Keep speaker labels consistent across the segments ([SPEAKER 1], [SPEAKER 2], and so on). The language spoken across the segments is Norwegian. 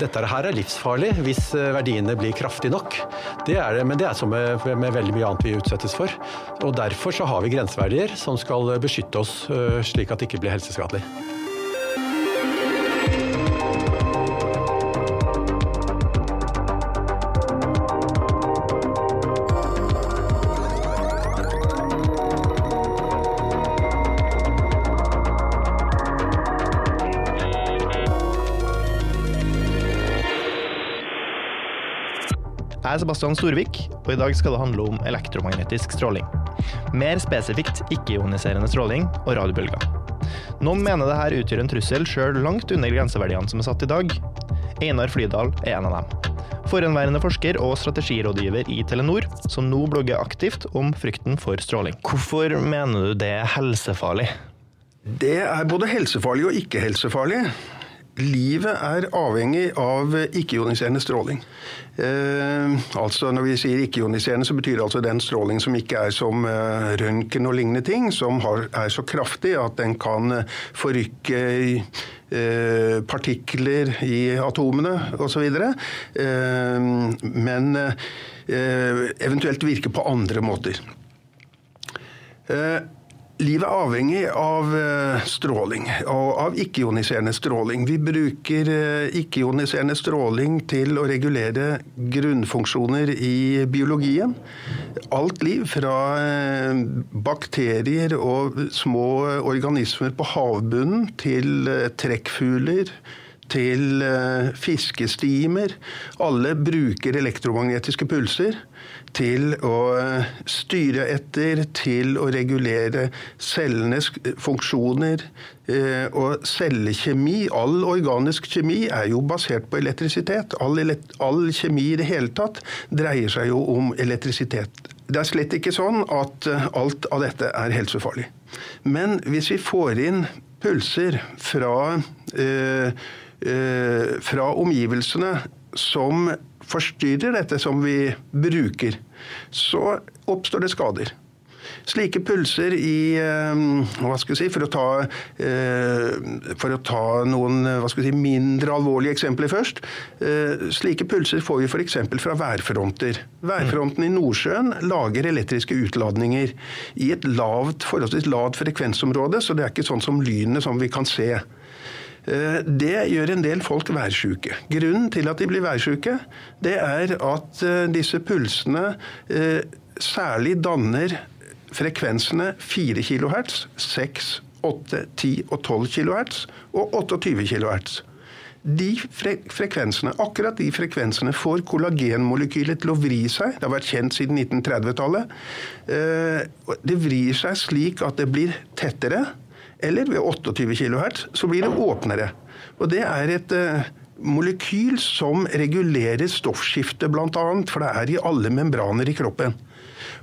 [SPEAKER 1] dette her er livsfarlig hvis verdiene blir kraftige nok. Det er det, men det er som med, med veldig mye annet vi utsettes for. Og Derfor så har vi grenseverdier som skal beskytte oss slik at det ikke blir helseskadelig.
[SPEAKER 2] Jeg er Sebastian Storvik, og i dag skal det handle om elektromagnetisk stråling. Mer spesifikt ikke-ioniserende stråling og radiobølger. Noen mener det her utgjør en trussel sjøl langt under grenseverdiene som er satt i dag. Einar Flydal er en av dem. Forhenværende forsker og strategirådgiver i Telenor, som nå blogger aktivt om frykten for stråling. Hvorfor mener du det er helsefarlig?
[SPEAKER 3] Det er både helsefarlig og ikke-helsefarlig. Livet er avhengig av ikke-ioniserende stråling. Eh, altså Når vi sier ikke-ioniserende, så betyr det altså den stråling som ikke er som eh, røntgen og lignende ting, som har, er så kraftig at den kan eh, forrykke eh, partikler i atomene osv. Eh, men eh, eventuelt virke på andre måter. Eh, Livet er avhengig av eh, stråling, og av ikke-ioniserende stråling. Vi bruker eh, ikke-ioniserende stråling til å regulere grunnfunksjoner i biologien. Alt liv, fra eh, bakterier og små organismer på havbunnen til trekkfugler til fiskestimer. Alle bruker elektromagnetiske pulser til å styre etter, til å regulere cellenes funksjoner. Eh, og cellekjemi, all organisk kjemi, er jo basert på elektrisitet. All, all kjemi i det hele tatt dreier seg jo om elektrisitet. Det er slett ikke sånn at eh, alt av dette er helsefarlig. Men hvis vi får inn pulser fra, øh, øh, fra omgivelsene som forstyrrer dette som vi bruker, så oppstår det skader. Slike pulser i eh, hva skal jeg si, For å ta, eh, for å ta noen si, mindre alvorlige eksempler først. Eh, slike pulser får vi f.eks. fra værfronter. Værfronten i Nordsjøen lager elektriske utladninger i et lavt, forholdsvis lavt frekvensområde, så det er ikke sånn som lynet som vi kan se. Eh, det gjør en del folk værsjuke. Grunnen til at de blir værsjuke, det er at eh, disse pulsene eh, særlig danner frekvensene 4 kHz, 6, 8, 10 og 12 kHz og 28 kHz. De frekvensene, akkurat de frekvensene får kollagenmolekylet til å vri seg. Det har vært kjent siden 1930-tallet. Det vrir seg slik at det blir tettere eller ved 28 kHz så blir det åpnere. Og det er et uh, molekyl som regulerer stoffskiftet, bl.a., for det er i alle membraner i kroppen.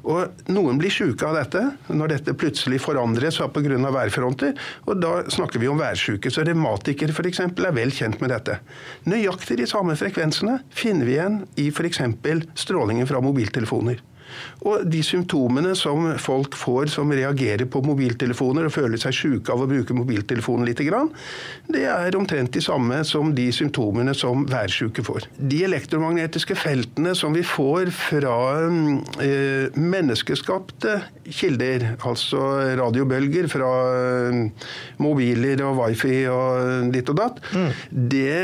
[SPEAKER 3] Og Noen blir syke av dette når dette plutselig forandres pga. værfronter. og Da snakker vi om værsjuke. Så Revmatikere f.eks. er vel kjent med dette. Nøyaktig de samme frekvensene finner vi igjen i f.eks. strålingen fra mobiltelefoner. Og de symptomene som folk får som reagerer på mobiltelefoner og føler seg syke av å bruke mobiltelefonen litt, det er omtrent de samme som de symptomene som værsjuke får. De elektromagnetiske feltene som vi får fra eh, menneskeskapte kilder, altså radiobølger fra eh, mobiler og wifi og ditt og datt, mm. det,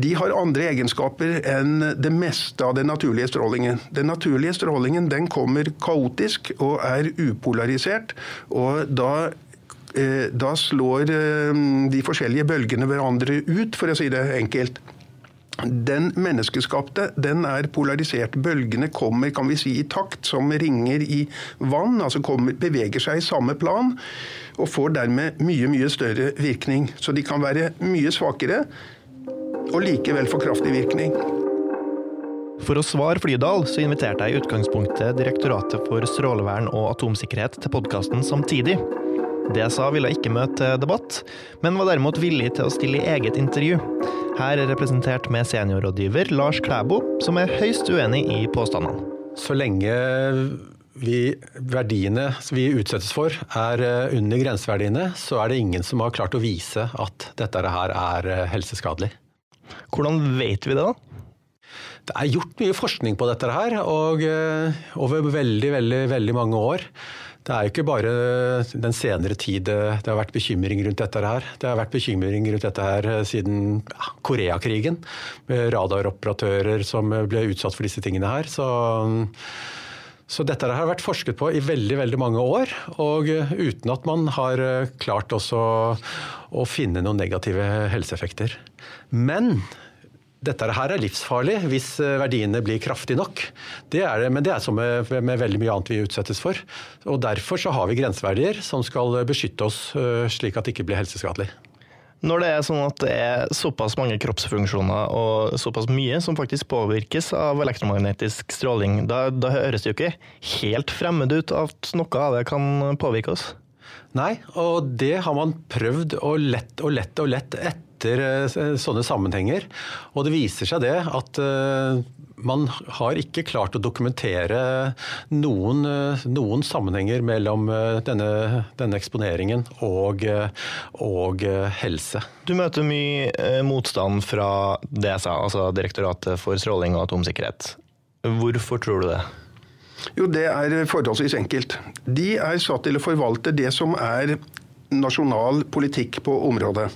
[SPEAKER 3] de har andre egenskaper enn det meste av den naturlige strålingen. Den naturlige strålingen den kommer kaotisk og er upolarisert. og da eh, da slår eh, de forskjellige bølgene hverandre ut, for å si det enkelt. Den menneskeskapte den er polarisert. Bølgene kommer kan vi si, i takt som ringer i vann. altså kommer, Beveger seg i samme plan og får dermed mye mye større virkning. Så de kan være mye svakere og likevel få kraftig virkning.
[SPEAKER 2] For å svare Flydal, så inviterte jeg i utgangspunktet Direktoratet for strålevern og atomsikkerhet til podkasten samtidig. Det jeg sa ville ikke møte debatt, men var derimot villig til å stille i eget intervju. Her er representert med seniorrådgiver Lars Klæbo, som er høyst uenig i påstandene.
[SPEAKER 1] Så lenge vi, verdiene vi utsettes for er eh, under grenseverdiene, så er det ingen som har klart å vise at dette her er eh, helseskadelig.
[SPEAKER 2] Hvordan vet vi det, da?
[SPEAKER 1] Det er gjort mye forskning på dette her, og eh, over veldig, veldig, veldig mange år. Det er jo ikke bare den senere tid det har vært bekymring rundt dette her. Det har vært bekymring rundt dette her siden ja, Koreakrigen, med radaroperatører som ble utsatt for disse tingene her. Så, så dette har vært forsket på i veldig veldig mange år, og uten at man har klart også å finne noen negative helseeffekter. Men dette her er livsfarlig hvis eh, verdiene blir kraftige nok. Det er det, men det er som med, med, veldig mye annet vi utsettes for. Og Derfor så har vi grenseverdier som skal beskytte oss eh, slik at det ikke blir helseskadelig.
[SPEAKER 2] Når det er sånn at det er såpass mange kroppsfunksjoner og såpass mye som faktisk påvirkes av elektromagnetisk stråling, da, da høres det jo ikke helt fremmed ut at noe av det kan påvirke oss?
[SPEAKER 1] Nei, og det har man prøvd og lett og lett og lett etter etter eh, sånne sammenhenger. Og det viser seg det at eh, man har ikke klart å dokumentere noen, eh, noen sammenhenger mellom denne, denne eksponeringen og, og, helse.
[SPEAKER 2] Du møter mye motstand fra DSA, altså Direktoratet for stråling og atomsikkerhet. Hvorfor tror du det?
[SPEAKER 3] Jo, Det er forholdsvis enkelt. De er satt til å forvalte det som er nasjonal politikk på området.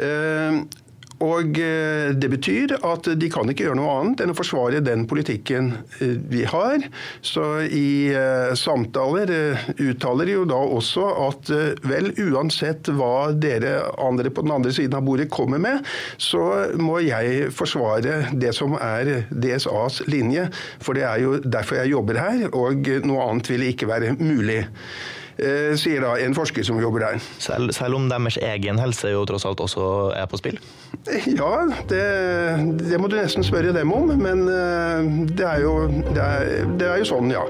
[SPEAKER 3] Eh, og eh, Det betyr at de kan ikke gjøre noe annet enn å forsvare den politikken eh, vi har. Så i samtaler uttaler de jo da også at vel, uansett hva dere andre på den andre siden av bordet kommer med, så må jeg forsvare det som er DSAs linje. For det er jo derfor jeg jobber her, og noe annet vil ikke være mulig. Eh, sier da en forsker som jobber der.
[SPEAKER 2] Selv, selv, om deres egen helse jo tross alt også er på spill?
[SPEAKER 3] Ja, det, det må du nesten spørre dem om. Men eh, det er jo, det er, det er jo sånn, ja.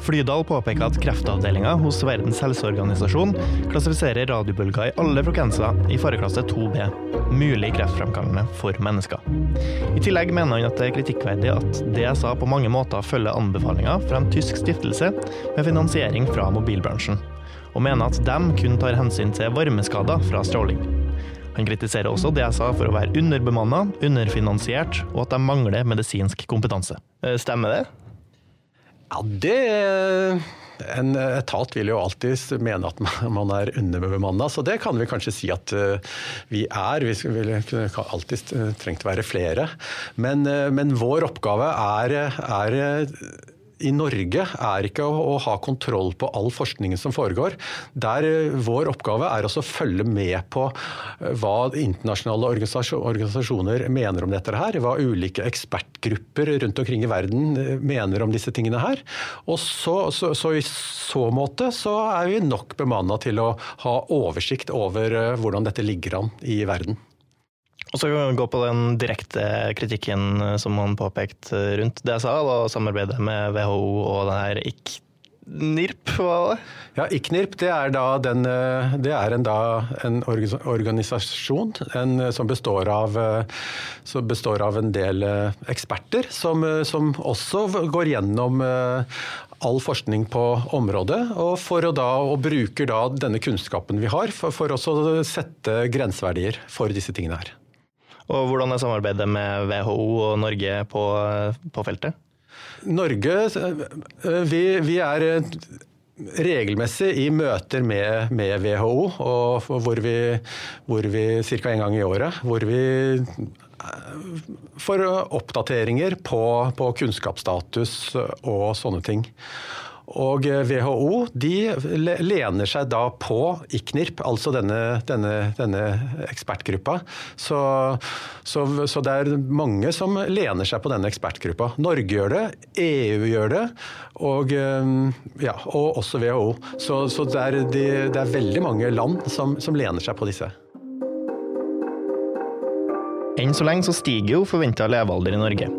[SPEAKER 2] Flydal påpeker at kreftavdelinga hos Verdens helseorganisasjon klassifiserer radiobølger i alle frekvenser i fareklasse 2B, mulig kreftfremkallende for mennesker. I tillegg mener han at det er kritikkverdig at DSA på mange måter følger anbefalinger fra en tysk stiftelse med finansiering fra mobilbransjen, og mener at de kun tar hensyn til varmeskader fra stråling. Han kritiserer også DSA for å være underbemanna, underfinansiert, og at de mangler medisinsk kompetanse. Eh, stemmer det?
[SPEAKER 1] Ja, det En etat vil jo alltid mene at man er underbemanna, så det kan vi kanskje si at eh, vi er. Vi ville alltid trengt å være flere. Men, eh, men vår oppgave er, er i Norge er ikke å, å, ha kontroll på all forskningen som foregår. Der eh, Vår oppgave er å følge med på eh, hva internasjonale organisasjoner mener om dette her. Hva ulike ekspertgrupper rundt omkring i verden eh, mener om disse tingene her. Og så, så, så i så måte så er vi nok bemanna til å ha oversikt over hvordan dette ligger an i verden.
[SPEAKER 2] Og så kan vi gå på den direkte kritikken eh, som han påpekte rundt det jeg sa, da, samarbeidet med WHO og den her ICNIRP, hva var det?
[SPEAKER 1] Ja, ICNIRP det er, da den, eh, det er en, da en organisasjon en, eh, som, består av, som, består av, en del eksperter, som, som også går gjennom all forskning på området, og, for å da, og bruker da denne kunnskapen vi har for, for å sette grenseverdier for disse tingene her.
[SPEAKER 2] Og hvordan er samarbeidet med WHO og Norge på, på feltet?
[SPEAKER 1] Norge, eh, vi, vi, er eh, regelmessig i møter med, med WHO, hvor vi, hvor vi ca. en gang i året hvor vi eh, får oppdateringer på, på kunnskapsstatus og sånne ting. Og WHO eh, de lener seg da på ICNIRP, altså denne, denne, denne ekspertgruppa. Så, så, så, det er mange som lener seg på denne ekspertgruppa. Norge gjør det, EU gjør det, og, eh, ja, og også WHO. Så, så det, er, de, det, er, veldig mange land som, som lener seg på disse.
[SPEAKER 2] Enn så lenge så stiger jo forventa levealder i Norge,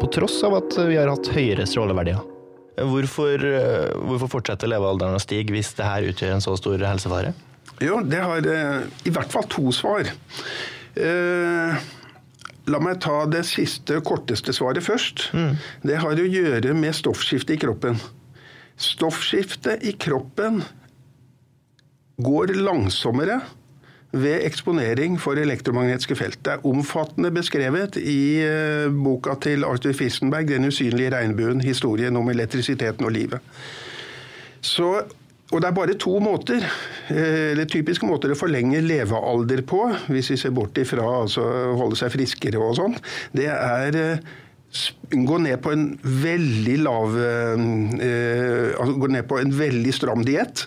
[SPEAKER 2] på tross av at vi har hatt høyere stråleverdier. Hvorfor, eh, hvorfor fortsetter levealderen å stige hvis det her utgjør en så stor helsefare?
[SPEAKER 3] Jo, det har eh, i hvert fall to svar. Eh, la meg ta det siste, korteste svaret først. Mm. Det har å gjøre med stoffskiftet i kroppen. Stoffskiftet i kroppen går langsommere ved eksponering for elektromagnetiske felt. Det er omfattende beskrevet i eh, boka til Arthur Fissenberg 'Den usynlige regnbuen historien om elektrisiteten og livet'. Så, og det er bare to måter, eh, eller typiske måter å forlenge levealder på, hvis vi ser bort ifra altså holde seg friskere og sånn. Det er eh, gå ned på en veldig lav eh, altså Gå ned på en veldig stram diett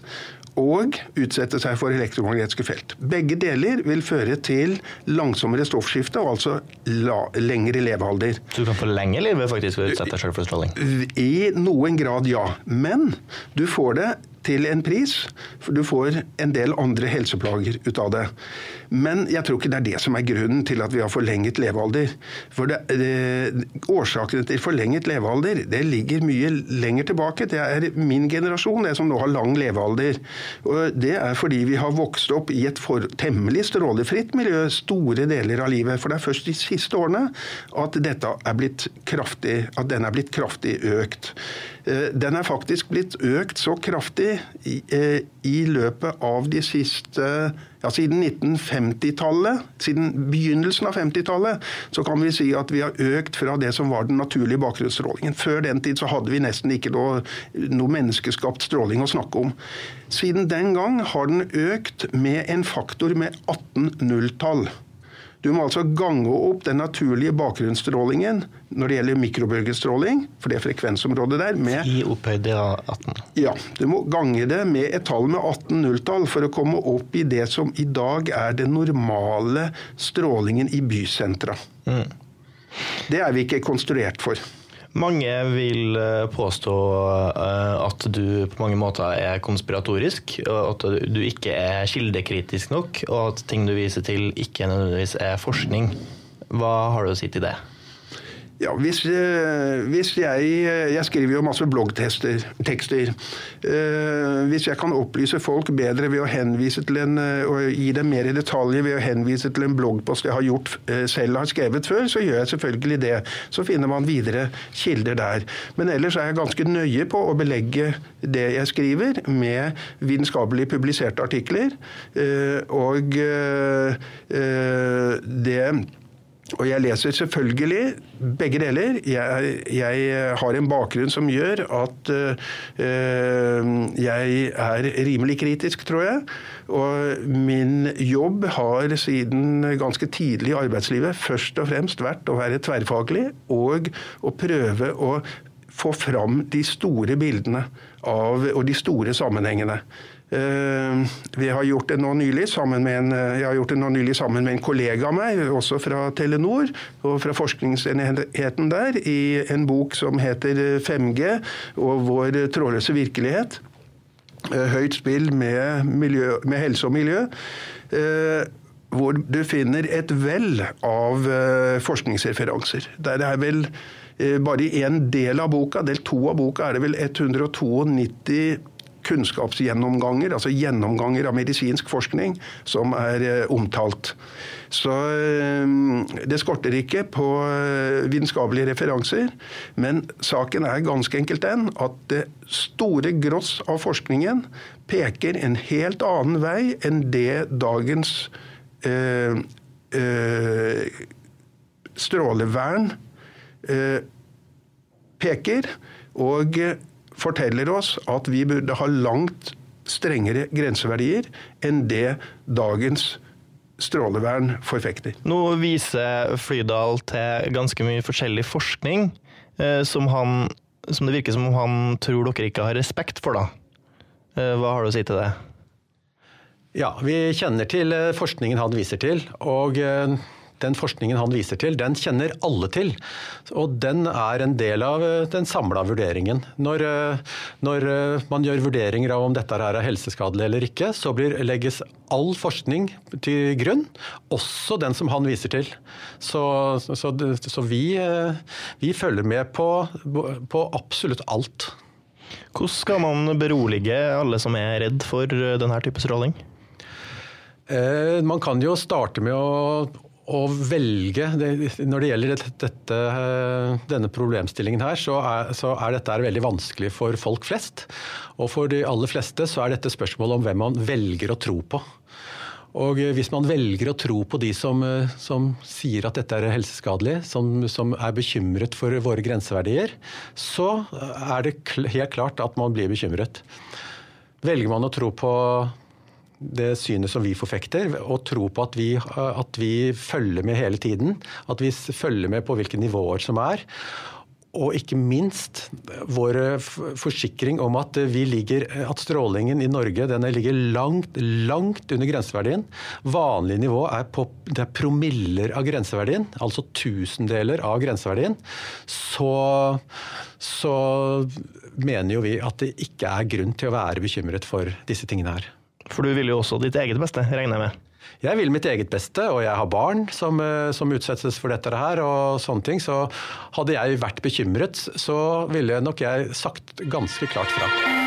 [SPEAKER 3] og utsette seg for elektromagnetiske felt. Begge deler vil føre til langsommere stoffskifte og altså la, lengre levealder.
[SPEAKER 2] Så du kan forlenge livet faktisk ved å utsette deg selv for stråling?
[SPEAKER 3] I noen grad, ja. Men du får det til en pris, for du får en del andre helseplager ut av det. Men jeg tror ikke det er det som er grunnen til at vi har forlenget levealder. For det, det, Årsakene til forlenget levealder det ligger mye lenger tilbake. Det er min generasjon, det som nå har lang levealder. Og Det er fordi vi har vokst opp i et for, temmelig strålefritt miljø store deler av livet. For det er først de siste årene at, dette er blitt kraftig, at den er blitt kraftig økt. Eh, den er faktisk blitt økt så kraftig i, eh, i løpet av de siste ja, Siden 1950-tallet, siden begynnelsen av 50-tallet, så kan vi si at vi har økt fra det som var den naturlige bakgrunnsstrålingen. Før den tid så hadde vi nesten ikke noe, noe menneskeskapt stråling å snakke om. Siden den gang har den økt med en faktor med 18 nulltall. Du må altså gange opp den naturlige bakgrunnsstrålingen når det gjelder mikrobølgestråling, for det er frekvensområdet der, med
[SPEAKER 2] I opphøyd av 18?
[SPEAKER 3] Ja. Du må gange det med et tall med 18 nulltall for å komme opp i det som i dag er den normale strålingen i bysentra. Mm. Det er vi ikke konstruert for.
[SPEAKER 2] Mange vil eh, påstå eh, at du på mange måter er konspiratorisk, og at du ikke er kildekritisk nok, og at ting du viser til ikke nødvendigvis er forskning. Hva har du å si til det?
[SPEAKER 3] Ja, hvis, eh, hvis jeg Jeg skriver jo masse bloggtekster. Eh, hvis jeg kan opplyse folk bedre ved å henvise til en og gi dem mer i detaljer ved å henvise til en bloggpost jeg har gjort selv har skrevet før, så gjør jeg selvfølgelig det. Så finner man videre kilder der. Men ellers er jeg ganske nøye på å belegge det jeg skriver med vitenskapelig publiserte artikler. Eh, og det og jeg leser selvfølgelig begge deler. Jeg, jeg har en bakgrunn som gjør at øh, jeg er rimelig kritisk, tror jeg. Og min jobb har siden ganske tidlig i arbeidslivet først og fremst vært å være tverrfaglig og å prøve å få fram de store bildene av, og de store sammenhengene. Eh, vi har gjort det nå nylig sammen med en, eh, jeg har gjort det nå nylig sammen med en kollega av meg, også fra Telenor og fra forskningsenheten der, i en bok som heter 5G og vår trådløse virkelighet. Eh, høyt spill med, miljø, med helse og miljø hvor du finner et vell av forskningsreferanser. Der er vel bare i en del av boka, del to av boka, er det vel 192 kunnskapsgjennomganger, altså gjennomganger av medisinsk forskning, som er eh, omtalt. Så eh, det skorter ikke på eh, vitenskapelige referanser, men saken er ganske enkelt den at det store gross av forskningen peker en helt annen vei enn det dagens øh, øh, strålevern øh, peker. Og forteller oss at vi burde ha langt strengere grenseverdier enn det dagens strålevern forfekter.
[SPEAKER 2] Nå viser Flydal til ganske mye forskjellig forskning eh, som, han, som, det virker som om han tror dere ikke har respekt for. da. Eh, hva har du å si til det?
[SPEAKER 1] Ja, Vi kjenner til eh, forskningen han viser til. og den forskningen han viser til, den kjenner alle til. Og den er en del av eh, den samla vurderingen. Når, eh, når, eh, man gjør vurderinger av om dette er helseskadelig eller ikke, så blir, legges all forskning til grunn, også den som han viser til. Så, så, så vi, vi, følger med på, på absolutt alt.
[SPEAKER 2] Hvordan skal man berolige alle som er redd for denne type stråling?
[SPEAKER 1] Man kan jo starte med å å velge Når det gjelder dette, denne problemstillingen her, så er, så er, dette veldig vanskelig for folk flest. Og for de aller fleste så er dette spørsmålet om hvem man velger å tro på. Og hvis man velger å tro på de som, som sier at dette er helseskadelig, som, som, er bekymret for våre grenseverdier, så er det helt klart at man blir bekymret. Velger man å tro på det synet som vi forfekter, og tro på at vi, at vi følger med hele tiden, at vi følger med på hvilke nivåer som er, og ikke minst vår forsikring om at, ligger, at strålingen i Norge ligger langt, langt under grenseverdien. Vanlig nivå er, på, det er promiller av grenseverdien, altså tusendeler av grenseverdien. Så, så mener jo vi at det ikke er grunn til å være bekymret for disse tingene her.
[SPEAKER 2] For du vil jo også ditt eget beste, regner jeg med?
[SPEAKER 1] Jeg vil mitt eget beste, og jeg har barn som, eh, som, utsettes for dette her. og sånne ting, Så hadde jeg vært bekymret, så ville nok jeg sagt ganske klart fra.